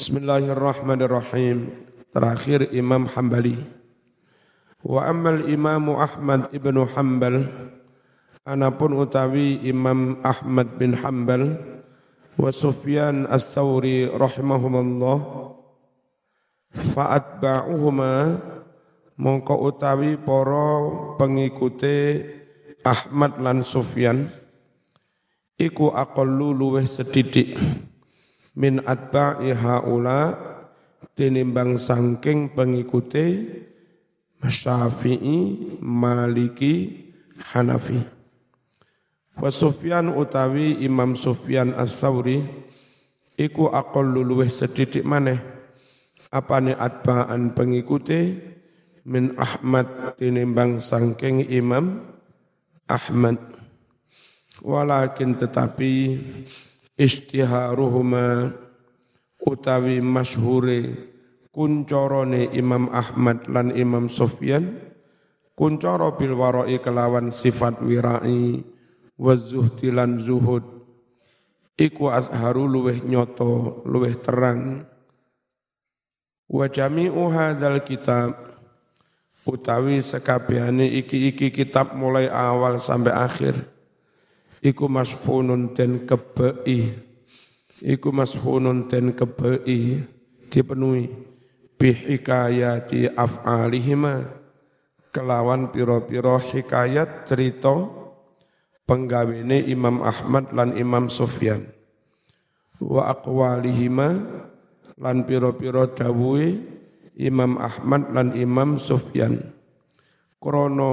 Bismillahirrahmanirrahim. Terakhir Imam Hambali. Wa ammal Imam Ahmad ibnu Hambal. Anapun utawi Imam Ahmad bin Hambal. Wa Sufyan as-Thawri rahimahumullah. Fa'atba'uhuma mongko utawi poro pengikute Ahmad lan Sufyan iku aqallu luweh sedidik min atba'i haula tinimbang sangking pengikute Syafi'i, Maliki, Hanafi. Wa Sufyan utawi Imam Sufyan As-Sauri iku aqallu luweh sedidik maneh apane atba'an pengikute min Ahmad tinimbang sangking Imam Ahmad. Walakin tetapi istiharuhuma utawi masyhure kuncorone Imam Ahmad lan Imam Sufyan kuncoro bil warai kelawan sifat wirai wa zuhdi lan zuhud. Iku azharu luweh nyoto luweh terang. Wa jami'u hadzal kitab utawi sekabehane iki-iki kitab mulai awal sampai akhir iku mashunun den kebei iku mashunun den kebei dipenuhi. Bihikayati af'alihima. Kelawan piro-piro hikayat cerita penggawene Imam Ahmad lan Imam Sufyan. Wa aqwalihima lan piro-piro dawuhe Imam Ahmad lan Imam Sufyan. Krono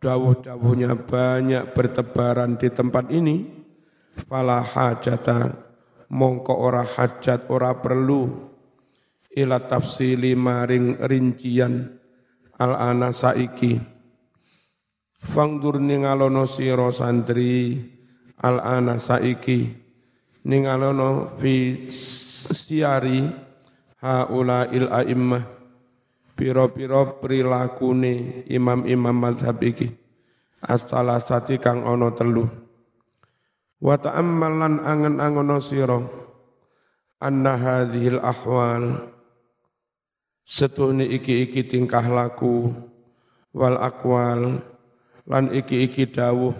dawuh-dawuhnya banyak bertebaran di tempat ini, fala hajata mongko ora hajat ora perlu. Ila tafsili maring rincian al ana saiki. Fangdur ningalono sira santri al ana saiki. Ningalono fi siari haula il a'immah piro-piro prilakune imam-imam madhab iki. As-salasati kang ono telu. Wa ta'ammalan angen-angono sira. Anna hadhil ahwal. Setuhni iki-iki tingkah laku. Wal akwal. Lan iki-iki dawuh.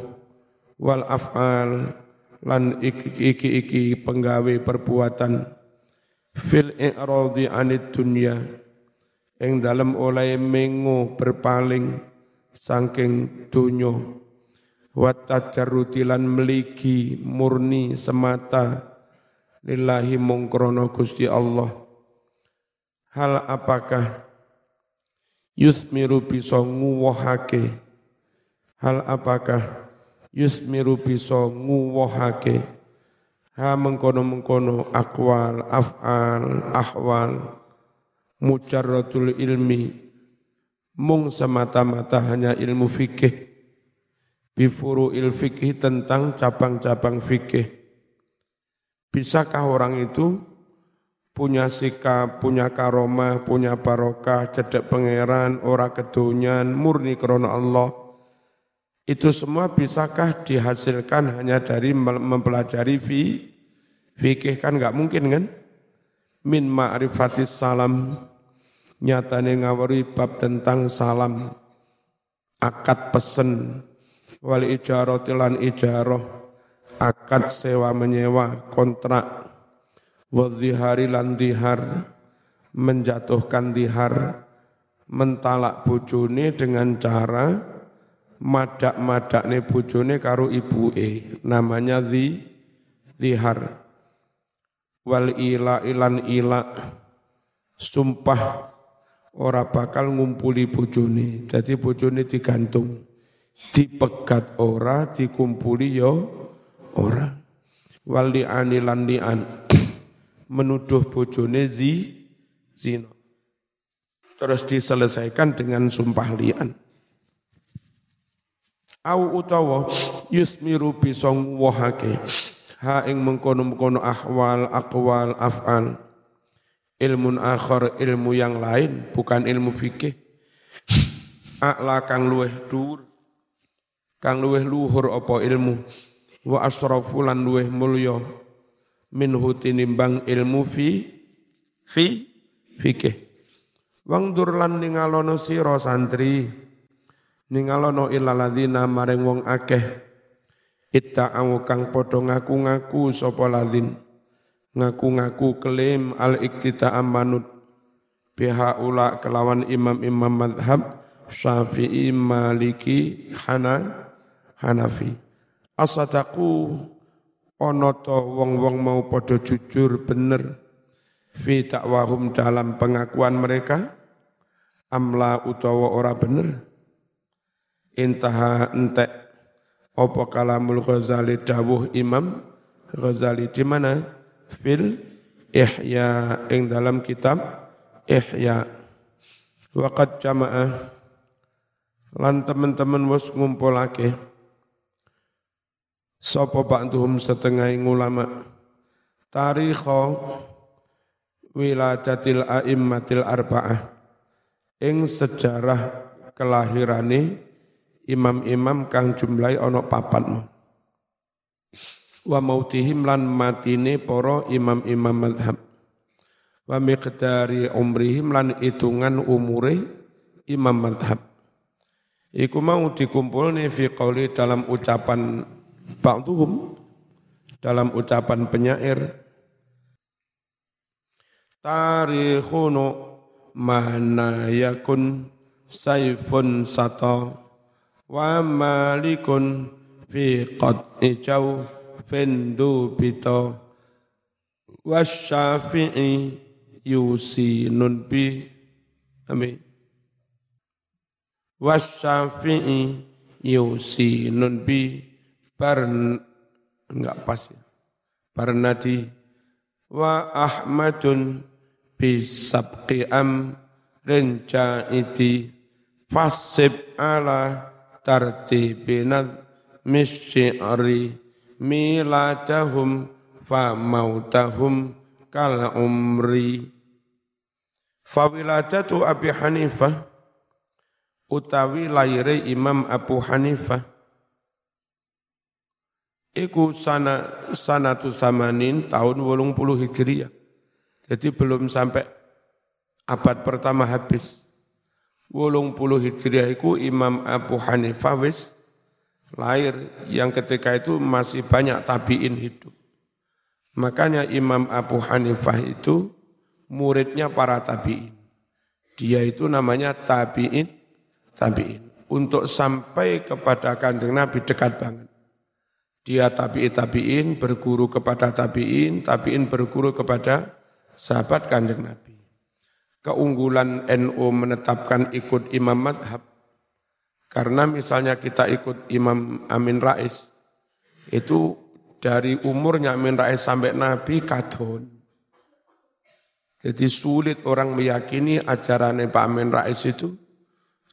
Wal af'al. Lan iki-iki penggawe perbuatan. Fil i'radi anid dunya ing dalem oleh mengo berpaling saking dunyo wa tajarrutilan meligi murni semata lillahi mungkrono Gusti Allah. Hal apakah yusmiru bisa nguwahake? Hal apakah yusmiru bisa nguwahake? Ha mengkono-mengkono akwal af'al ahwal mujarratul ilmi. Mung semata-mata hanya ilmu fikih. Bifuru il fikih tentang cabang-cabang fikih. Bisakah orang itu punya sikap, punya karomah, punya barokah, cedek pangeran, ora kedunyan, murni krono Allah. Itu semua bisakah dihasilkan hanya dari mempelajari fi, fikih? Kan nggak mungkin kan? Min ma'rifatis salam nyatane ngawari bab tentang salam akad pesen wal ijarah tilan ijarah akad sewa menyewa kontrak wadzihari lan dihar menjatuhkan dihar mentalak bojone dengan cara madak-madakne bojone karo ibuke namanya zi dihar wal ila ilan ila sumpah ora bakal ngumpuli bojone. Jadi bojone digantung. Dipegat ora, dikumpuli yo ora. Wali anilan lian menuduh bojone zi zino. Terus diselesaikan dengan sumpah lian. Au utawa yusmiru bisong wahake ha ing mengkono-mengkono ahwal akwal af'al ilmun akhar ilmu yang lain bukan ilmu fikih. A'la kang luweh dur kang luweh luhur apa ilmu? Wa asrafu lan luweh mulya. Minhu tinimbang ilmu fi fi fikih. Wangdur lan ningalono sira santri. Ningalono ilaladina maring wong akeh. Itta'au kang padha ngaku-ngaku sapa ladin ngaku-ngaku klaim al iktita manut biha ula kelawan imam-imam madhab Syafi'i, Maliki, Hana, Hanafi. Asadaku ana wong-wong mau padha jujur bener fi takwahum dalam pengakuan mereka amla utawa ora bener intaha entek apa kalamul Ghazali dawuh Imam Ghazali di mana fil Ihya ing dalam kitab Ihya. Waqad jamaah lan teman-teman wis ngumpulake. Sapa ba'duhum setengah ulama. Tarikho wiladatil a'immatil arba'ah. Ing sejarah kelahirane imam-imam kang jumlahi ana papat wa mautihim lan matine para imam-imam madhab. Wa miqdari umrihim lan hitungan umure imam madhab. Iku mau dikumpulne fi qauli dalam ucapan ba'duhum dalam ucapan penyair. Tarikhunu mana yakun saifun sata wa malikun fi qat'i jaw fendu bito. Wasyafi'i yusinun bi. Amin. Wasyafi'i yusinun bi. Bar enggak pas ya. Barnadi. Wa ahmadun bisabqi amrin jaiti fasib ala tartibinat misyi'ri miladahum fa mautahum kal umri. Fa wiladatu Abi Hanifah utawi laire Imam Abu Hanifah iku sana sanatu samanin tahun 80 Hijriah. Jadi belum sampai abad pertama habis. Wolong puluh hijriah itu Imam Abu Hanifah wis lahir yang ketika itu masih banyak tabiin hidup. Makanya Imam Abu Hanifah itu muridnya para tabiin. Dia itu namanya tabiin, tabiin. Untuk sampai kepada kanjeng Nabi dekat banget. Dia tabiin tabiin berguru kepada tabiin, tabiin berguru kepada sahabat kanjeng Nabi. Keunggulan NU menetapkan ikut imam madhab, karena misalnya kita ikut Imam Amin Rais, itu dari umurnya Amin Rais sampai Nabi kadon. Jadi sulit orang meyakini ajaran Pak Amin Rais itu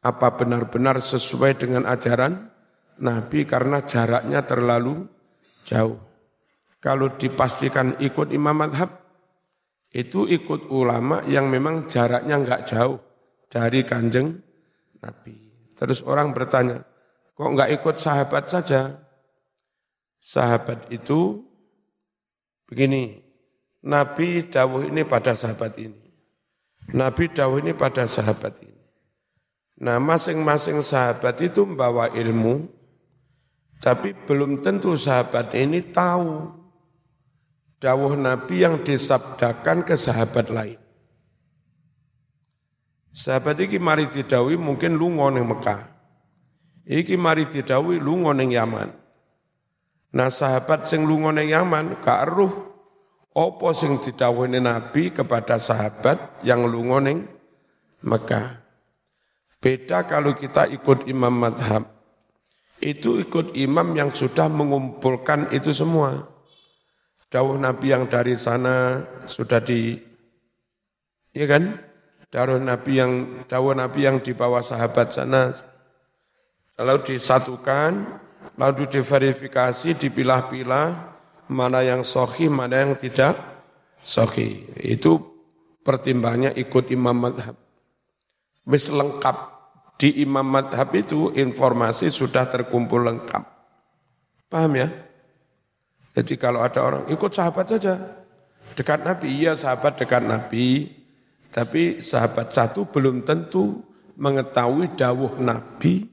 apa benar-benar sesuai dengan ajaran Nabi karena jaraknya terlalu jauh. Kalau dipastikan ikut imam madhab, itu ikut ulama yang memang jaraknya nggak jauh dari kanjeng Nabi. Terus orang bertanya, kok nggak ikut sahabat saja? Sahabat itu begini, Nabi dawuh ini pada sahabat ini. Nabi dawuh ini pada sahabat ini. Nah masing-masing sahabat itu membawa ilmu, tapi belum tentu sahabat ini tahu dawuh Nabi yang disabdakan ke sahabat lain. Sahabat iki mari didawi mungkin lunga ning Mekah. Iki mari didawi lunga ning Yaman. Nah sahabat sing lunga ning Yaman gak eruh apa sing didhawuhne Nabi kepada sahabat yang lunga ning Mekah. Beda kalau kita ikut imam madhab. Itu ikut imam yang sudah mengumpulkan itu semua. Dawuh Nabi yang dari sana sudah di, ya kan? Dawuh Nabi yang dawuh Nabi yang di bawah sahabat sana, kalau disatukan, lalu diverifikasi, dipilah-pilah, mana yang sohi, mana yang tidak sohi. Itu pertimbangannya ikut imam madhab. Wis lengkap di imam madhab itu informasi sudah terkumpul lengkap. Paham ya? Jadi kalau ada orang ikut sahabat saja, Dekat Nabi, iya sahabat dekat Nabi. Tapi sahabat satu belum tentu mengetahui dawuh Nabi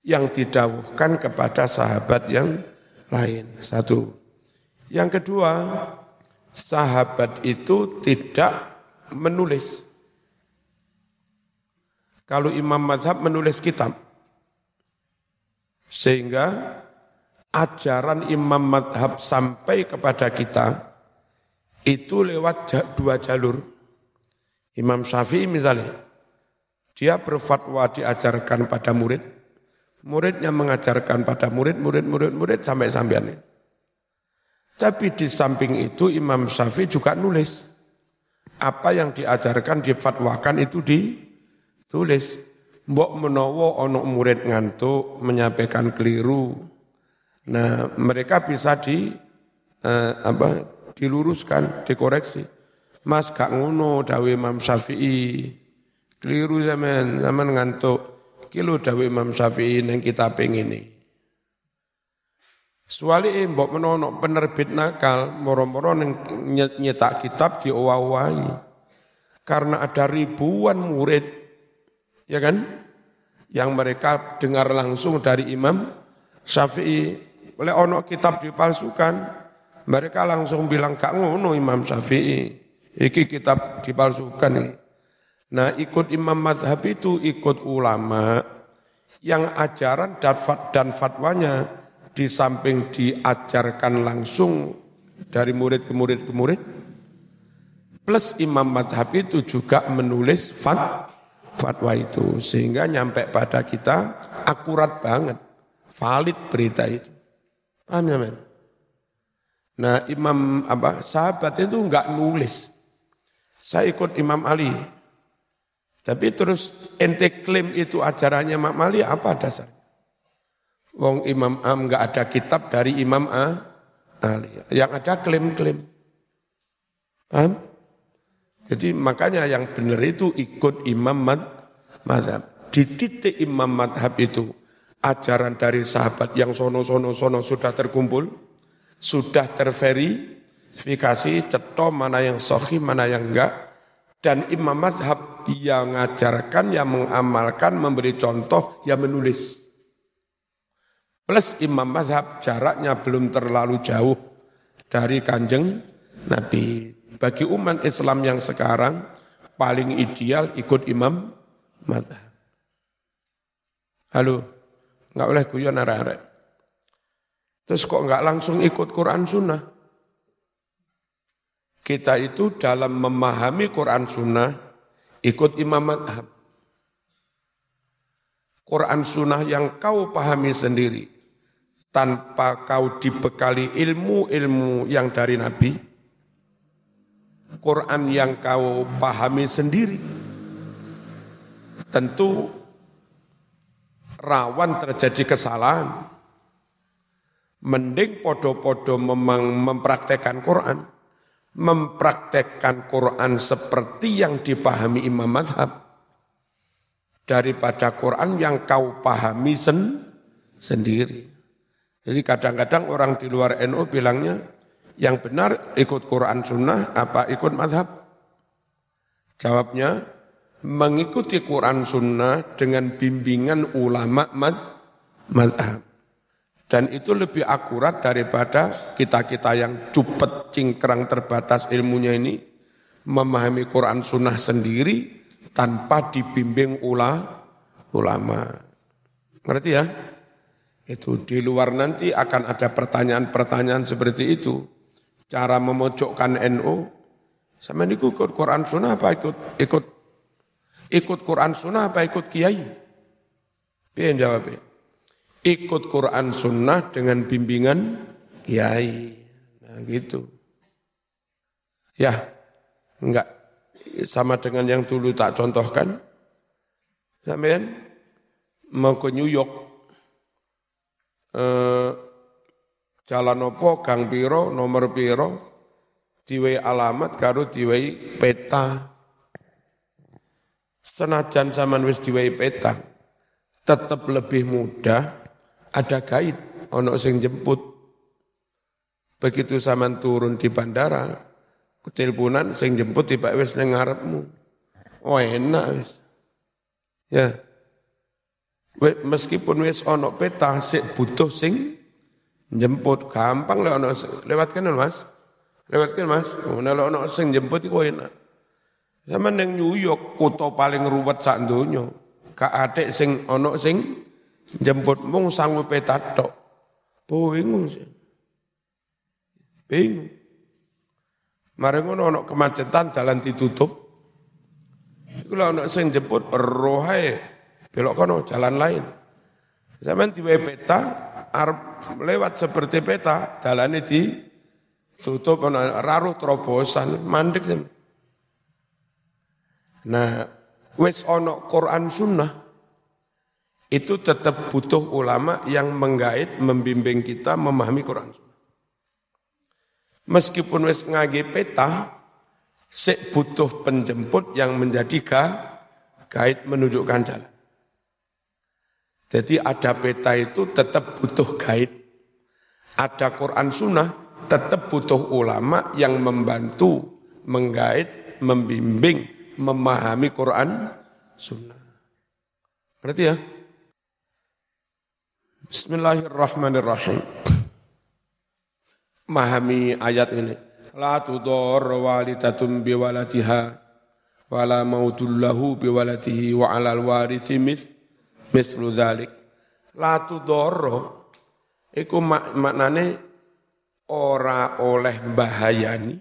yang didawuhkan kepada sahabat yang lain. Satu. Yang kedua, sahabat itu tidak menulis. Kalau imam mazhab menulis kitab. Sehingga ajaran imam mazhab sampai kepada kita itu lewat dua jalur. Imam Syafi'i misalnya, dia berfatwa diajarkan pada murid, muridnya mengajarkan pada murid, murid, murid, murid sampai sampean. Tapi di samping itu Imam Syafi'i juga nulis. Apa yang diajarkan, difatwakan itu ditulis. Mbok menowo ono murid ngantuk, menyampaikan keliru. Nah, mereka bisa di eh, apa diluruskan, dikoreksi. Mas gak ngono dawe Imam Syafi'i. Keliru zaman, zaman ngantuk. Kilo dawe Imam Syafi'i yang kita ini. Suali mbok menono penerbit nakal, moro-moro nyetak kitab di owai Karena ada ribuan murid, ya kan? Yang mereka dengar langsung dari Imam Syafi'i. Oleh ono kitab dipalsukan, mereka langsung bilang gak ngono Imam Syafi'i. Iki kitab dipalsukan nih. Nah ikut imam mazhab itu ikut ulama yang ajaran dan, dan fatwanya di samping diajarkan langsung dari murid ke murid ke murid, plus imam mazhab itu juga menulis fat, fatwa itu sehingga nyampe pada kita akurat banget, valid berita itu. Paham ya men? Nah imam apa sahabat itu enggak nulis, saya ikut Imam Ali. Tapi terus ente klaim itu ajarannya Imam Ali apa dasar? Wong Imam A enggak ada kitab dari Imam A Ali. Yang ada klaim-klaim. Paham? Jadi makanya yang benar itu ikut Imam Madhab. Di titik Imam Madhab itu, ajaran dari sahabat yang sono-sono-sono sudah terkumpul, sudah terveri, verifikasi ceto mana yang sohi, mana yang enggak. Dan imam mazhab yang mengajarkan, yang mengamalkan, memberi contoh, yang menulis. Plus imam mazhab jaraknya belum terlalu jauh dari kanjeng Nabi. Bagi umat Islam yang sekarang, paling ideal ikut imam mazhab. Halo, nggak boleh guyon arek-arek. Terus kok nggak langsung ikut Quran Sunnah? Kita itu dalam memahami Quran Sunnah ikut imam madhab. Quran Sunnah yang kau pahami sendiri tanpa kau dibekali ilmu-ilmu yang dari Nabi, Quran yang kau pahami sendiri, tentu rawan terjadi kesalahan. Mending podo-podo mempraktekkan Quran mempraktekkan Quran seperti yang dipahami Imam Mazhab daripada Quran yang kau pahami sen sendiri. Jadi kadang-kadang orang di luar NU bilangnya yang benar ikut Quran Sunnah apa ikut Mazhab? Jawabnya mengikuti Quran Sunnah dengan bimbingan ulama Mazhab. Dan itu lebih akurat daripada kita-kita yang cupet, cingkrang, terbatas ilmunya ini, memahami Quran Sunnah sendiri tanpa dibimbing ula, ulama. Ngerti ya? Itu di luar nanti akan ada pertanyaan-pertanyaan seperti itu. Cara memojokkan NU, sama ini ikut Quran Sunnah apa ikut ikut ikut Quran Sunnah apa ikut Kiai? Biar jawabnya ikut Quran Sunnah dengan bimbingan kiai. Nah gitu. Ya, enggak sama dengan yang dulu tak contohkan. Sampean mau ke New York, eh, jalan opo, gang piro, nomor piro, diwei alamat karo diwei peta. Senajan zaman wis diwei peta, tetap lebih mudah ada kait ono sing jemput. Begitu zaman turun di bandara, Keteleponan sing jemput tiba wis ning ngarepmu. Oh enak wis. Ya. Meskipun wis ono peta sik butuh sing jemput gampang lewat ono lewat kan Mas. Lewat kan Mas. Ngono lewat ono sing jemput iku enak. Sama neng New York kota paling ruwet sak donya. Kak adik sing ono sing jemput mung sangu peta tok. Bingung sih. Bingung. Mari ngono ono kemacetan jalan ditutup. Iku lho ono sing jemput rohae belok kono jalan lain. Zaman di peta arep lewat seperti peta jalan di tutup ono raruh terobosan mandek. Nah, wis ono Quran Sunnah itu tetap butuh ulama yang menggait, membimbing kita memahami Quran. Meskipun wis ngage peta, sik butuh penjemput yang menjadi ga, guide menunjukkan jalan. Jadi ada peta itu tetap butuh guide. Ada Quran Sunnah tetap butuh ulama yang membantu, menggait, membimbing, memahami Quran Sunnah. Berarti ya? Bismillahirrahmanirrahim memahami ayat ini. La tudor walidatun biwalatiha wala mautul lahu biwalatihi wa alal warithi mith mislu dhalik. La tudor iku mak maknane ora oleh bahayani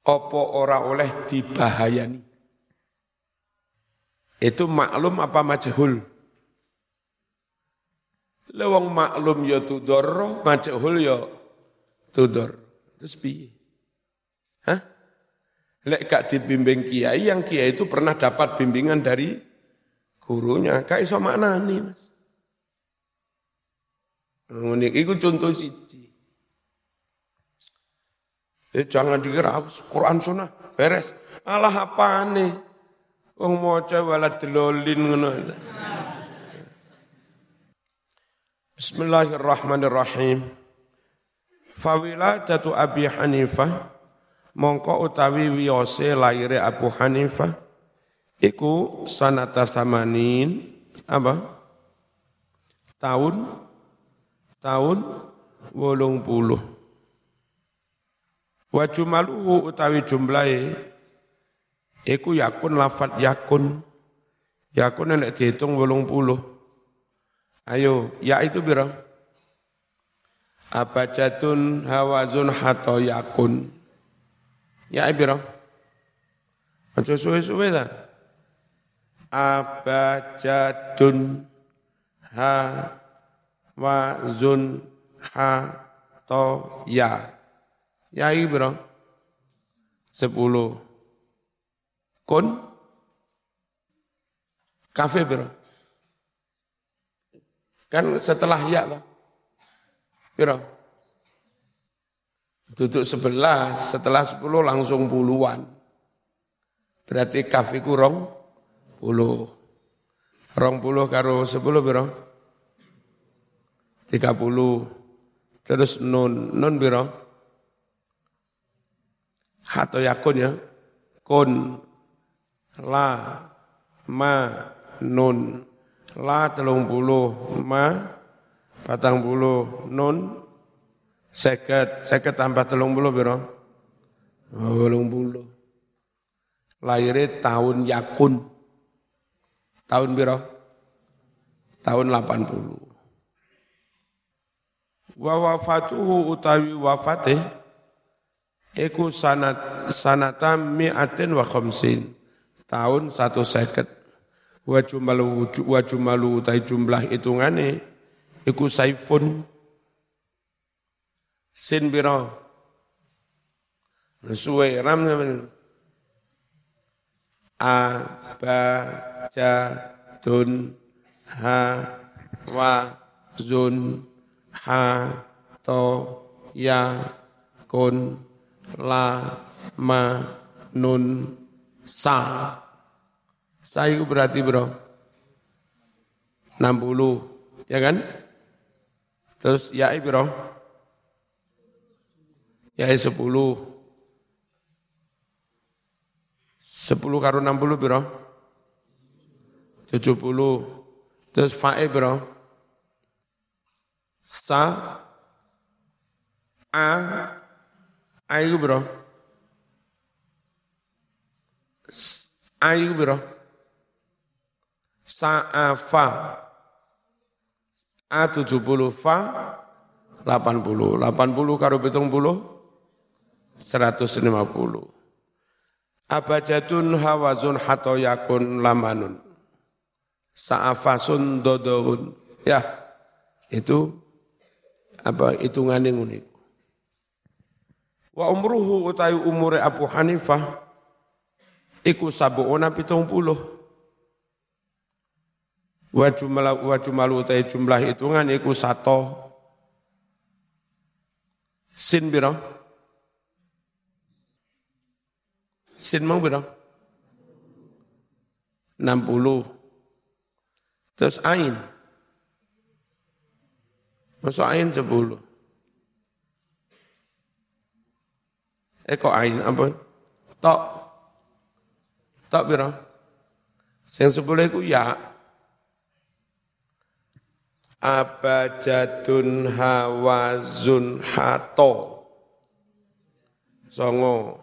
apa ora oleh dibahayani. Itu maklum apa majhul? Lewang maklum ya tudor, majhul ya Tudor. Terus piye? Hah? Lek gak dibimbing kiai, yang kiai itu pernah dapat bimbingan dari gurunya. Kak iso maknani, Mas. Ini itu contoh siji. Eh, jangan dikira Quran sunnah beres. Allah apa nih? Wong maca wala delolin ngono. Bismillahirrahmanirrahim. Fawiladatu Abi Hanifah mongko utawi wiyose laire Abu Hanifah iku sanata samanin apa? Tahun tahun wolong puluh. Wa jumaluhu utawi jumlahe iku yakun lafat yakun yakun nek dihitung wolong puluh ayo ya itu birang abajatun hawazun hato yakun. Ya ibiro. Aja suwe-suwe ta. Abajadun hawazun hato ya. Ya ibiro. Sepuluh. Kun. Kafe biro. Kan setelah ya lah. Piro? Duduk sebelas, setelah sepuluh langsung puluhan. Berarti kafe kurang puluh. Rong puluh karo sepuluh biro? Tiga puluh. Terus nun, nun biro? Hato yakun ya. Kun, la, ma, nun. La telung puluh, ma, patang puluh nun seket seket tambah telung puluh biro telung puluh. Lahirnya tahun yakun. Tahun biro tahun 80 wa wafatuhu utawi wafate iku sanat sanata mi'atin wa khamsin. Tahun satu seket wa jumalu wa utai jumlah hitungane iku saifun. Sin biro suwe ram a ba ja dun ha wa zun ha to ya kun la ma nun sa sa itu berarti bro 60 ya kan Terus ya bro? Ya sepuluh. Sepuluh karo enam puluh biro? Tujuh puluh. Terus fae biro? Sa A A itu biro? A itu biro? Sa A fa A tujuh puluh fa delapan puluh. Delapan puluh karo betung puluh? Seratus lima puluh. Abajatun hawazun hatoyakun lamanun. Sa'afasun dodoun. Ya, itu apa hitungan yang unik. Wa umruhu utayu umure Abu Hanifah iku sabuuna pitung puluh. Wa jumlah wa jumlah utai jumlah hitungan iku sato. Sin biro. Sin mau biro. 60. Terus ain. Masuk ain 10. Eh kok ain apa? Tok. Tok biro. Sing 10 iku ya. Abajadun hawazun hato. Songo.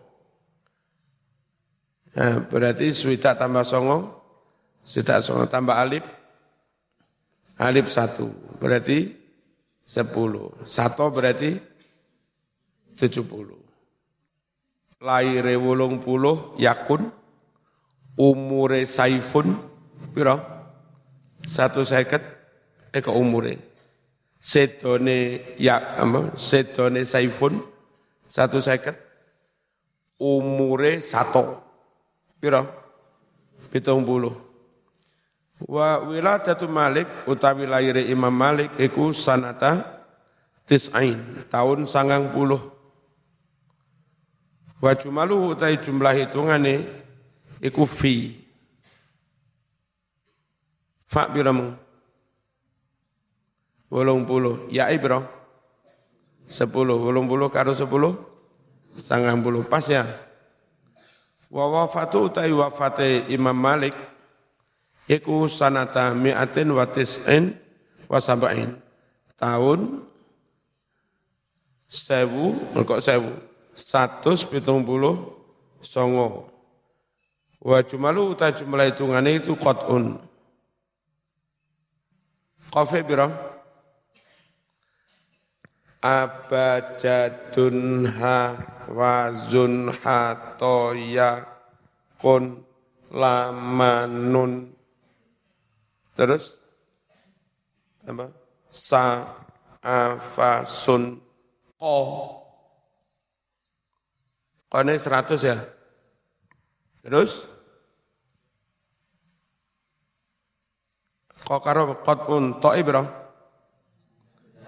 Nah, berarti suita tambah songo. Suita songo tambah alif alif satu berarti sepuluh. Satu berarti tujuh puluh. Laire wolong puluh yakun, umure saifun, piro? Satu seket, eka umure. Sedone ya apa? Sedone saifun, satu seket, umure satu, piro? Pitung puluh. Wa wiladatu Malik utawi lahir Imam Malik iku sanata tis'ain tahun sangang puluh. Wa jumaluhu utai jumlah hitungane iku fi. Fa biramu. Wolong puluh. Ya ibro. Sepuluh. Wolong puluh karo sepuluh. Sangang puluh. Pas ya. Wa wafatu utai wafate Imam Malik iku sanata mi'atin wa tis'in wa sab'in. Tahun sewu, kok sewu, satus pitung puluh songo. Wa jumalu uta jumlah hitungannya itu qat'un. Qafi biro? Abajadun ha wazun hatoya kun lamanun Terus apa? Sa afasun ko. Kone 100 ya. Terus Kok karo un to bro?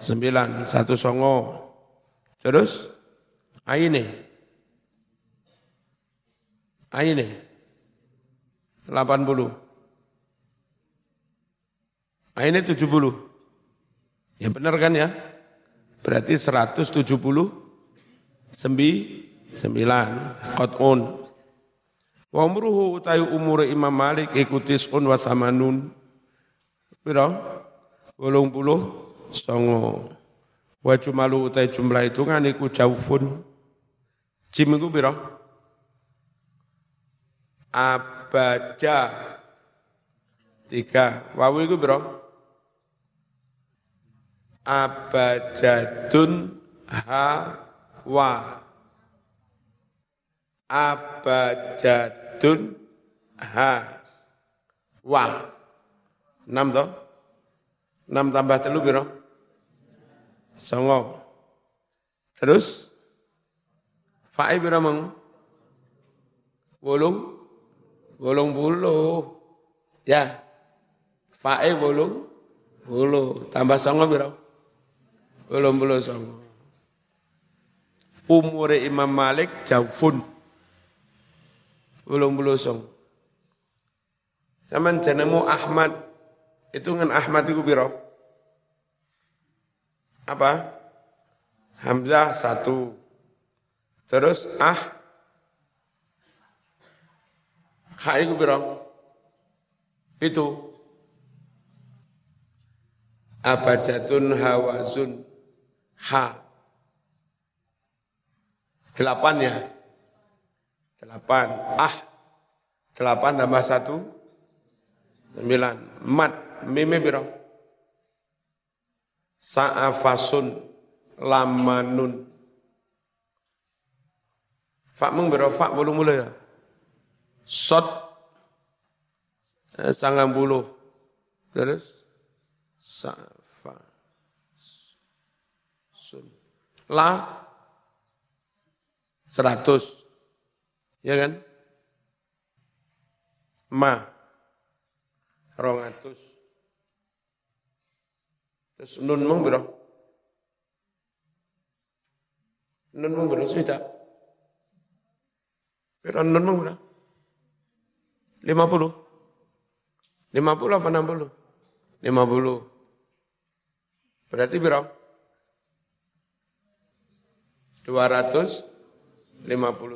Sembilan, satu songo. Terus aine. Aine. Delapan puluh. Nah ini 70. Ya benar kan ya? Berarti 170 sembi, sembilan qat'un. Wa umruhu utayu umur Imam Malik ikutis un wa samanun. Pira? 80 songo. Wa jumalu utai jumlah itu kan iku jaufun. Jim iku pira? Abaja. Tiga. Wawu iku pira? abajadun hawa abajadun ha wa enam toh enam tambah telu biro songo terus fa'i biro meng wolung wolung bulu ya fa'i wolung bulu tambah songo biro belum belum songo. Umure Imam Malik jaufun. Belum belum songo. Zaman jenemu Ahmad. Itu dengan Ahmad itu biro. Apa? Hamzah satu. Terus ah Ha iku pira? Itu. Abajatun hawazun ha. Delapan ya. Delapan. Ah. Delapan tambah satu. Sembilan. Mat. Mime biro. Sa'afasun. Lamanun. Fak mung biro. Fak bulu mula ya. Sot. Eh, sangat bulu. Terus. Sa'fa. Sun. La seratus. Ya kan? Ma. Rongatus. Terus nun mung biro. Nun mung biro swita. Biro nun mung. Lima puluh. Lima puluh apa enam puluh? Lima puluh. Berarti biro? Dua ratus 59.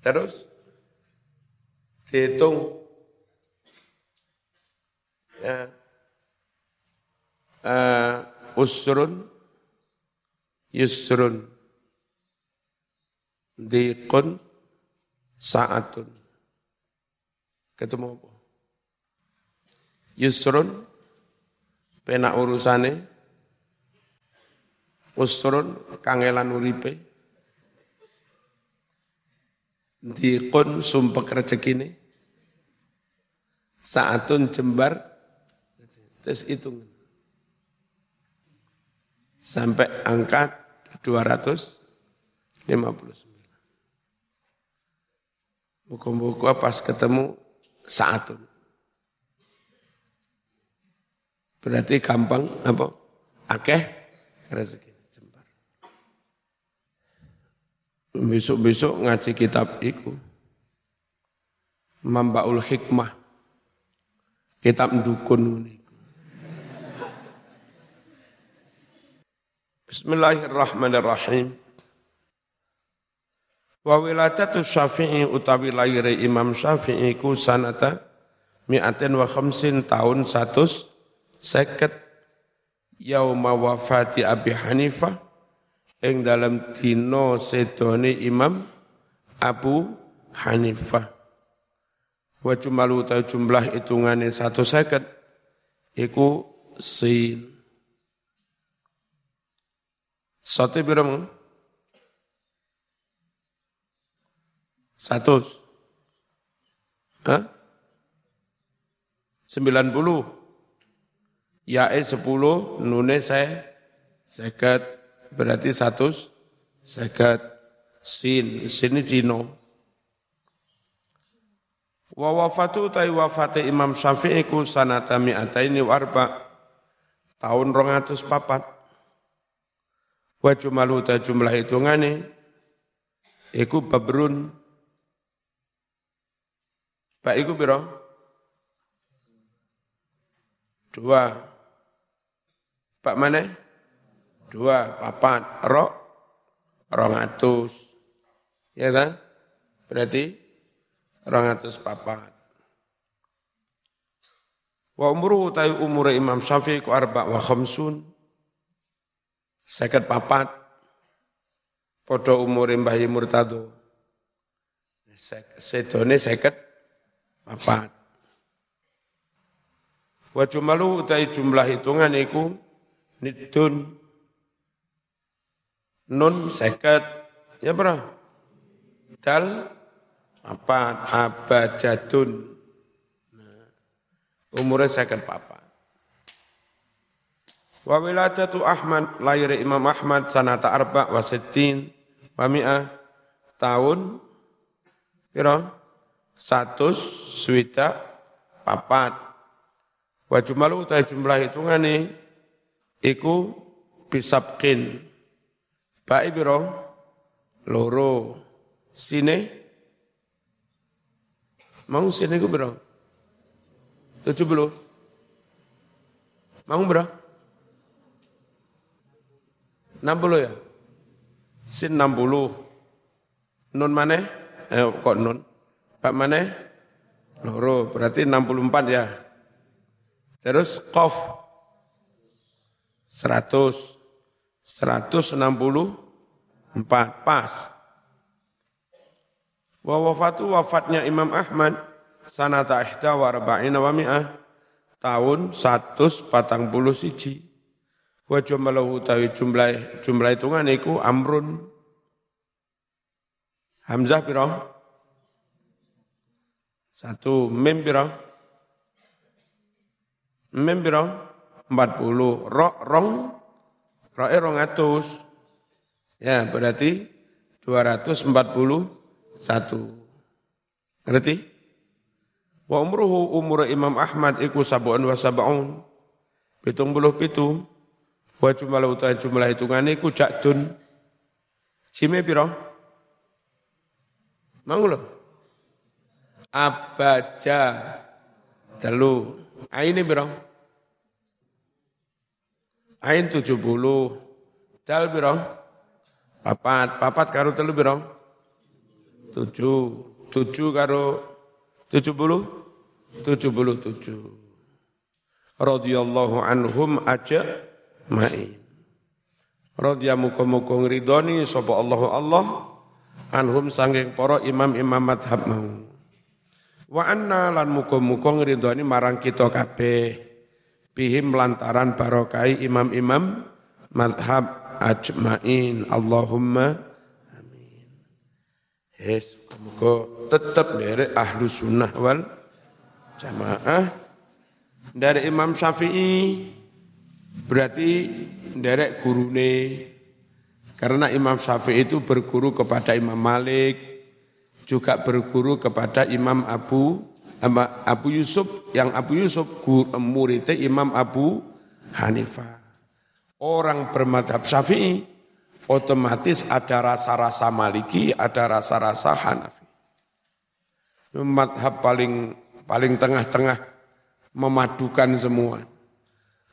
Terus dihitung ya, uh, usrun yusrun. Dikun saatun. Ketemu apa? Yusrun penak urusane. Usrun kangelan uripe. Dikun sumpek rezekine saatun jembar. Terus hitung sampai angka 259 buku-buku pas ketemu saatun berarti gampang apa? Akeh rezeki Besok-besok ngaji kitab itu. Mambaul Hikmah. Kitab dukun Bismillahirrahmanirrahim. Wa wiladatu syafi'i utawi lahir Imam Syafi'i ku sanata mi'atin wa khamsin tahun satus seket yauma wafati Abi Hanifah ing dalam dino sedone Imam Abu Hanifah. Wa jumalu ta jumlah hitungane satu seket iku sin. Satu berapa? Satu. Hah? Sembilan puluh. Yae sepuluh, nune saya seket berarti satu sekat sin sini Cino. Wa wafatu tai wafate Imam Syafi'i ku sanata mi'ataini warba tahun rongatus papat. Wa jumalu ta jumlah hitungane iku babrun. Pak iku piro? Dua. Pak mana? dua. Papat. Rok. Rongatus. Ya kan berarti rongatus papat. Wa umru tayu umur Imam Syafi'i ku arba wa khamsun seket papat. Podo umur Mbah Murtado sedone seket papat. Wa jumalu utai jumlah hitungan iku nidun. Nun seket ya bro? Dal apa abajadun nah, umurnya seket papa Wa wiladatu Ahmad lahir Imam Ahmad sanata arba wa sittin wa mi'ah tahun piro? Satu swita papat. Wa jumlah utai jumlah hitungan nih iku bisabkin Baik biro loro. Sini mau sini ku tujuh belu mau berapa 60 ya? Sin 60. Nun mana? Eh, kok nun? Pak mana? Loro, berarti 64 ya. Terus kof 100. 164 pas. Wa wafatu wafatnya Imam Ahmad sanata ihda warba'ina wa mi'ah tahun 140 siji. Wa jumlahu tawi jumlah jumlah hitungan iku amrun Hamzah piro? Satu, mim piro? Mim piro? 40. Rok, rong, rok e rong atus. Ya, berarti 241. Ngerti? Wa umruhu umur Imam Ahmad iku sabu'an wa sab'un. Pitung puluh pitu. Wa jumlah utai jumlah hitungan iku jakdun. Cime piro? Mau lo? Abaja. Telu. Aini piro? Ain tujuh puluh. Dal piro? Papat. Papat karo telu piro? Tujuh. Tujuh karo tujuh puluh? Tujuh puluh tujuh. Radiyallahu anhum aja ma'in. Radiyallahu muka-muka ngridoni sapa Allahu Allah anhum sanging para imam-imam madhab mau. Wa anna lan muka-muka ngridoni marang kita kabeh bihim lantaran barokai imam-imam madhab ajmain. Allahumma amin. Yes, muka tetap dari ahlu sunnah wal jamaah dari Imam Syafi'i berarti derek gurune. Karena Imam Syafi'i itu berguru kepada Imam Malik juga berguru kepada Imam Abu Abu Yusuf yang Abu Yusuf muridnya Imam Abu Hanifah. Orang bermadhab Syafi'i otomatis ada rasa-rasa Maliki ada rasa-rasa Hanafi. Madhab paling paling tengah-tengah memadukan semua.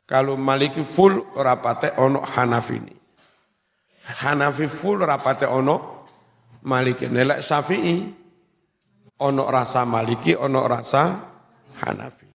Kalau Maliki full rapate ono Hanafi ini. Hanafi full rapate ono Maliki. Nelek Syafi'i ono rasa Maliki, ono rasa Hanafi.